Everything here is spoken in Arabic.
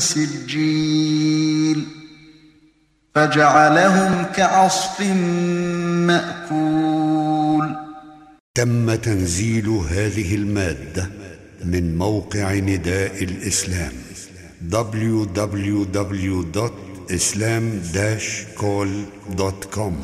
سجيل فجعلهم كعصف مأكول. تم تنزيل هذه المادة من موقع نداء الإسلام www.islam-call.com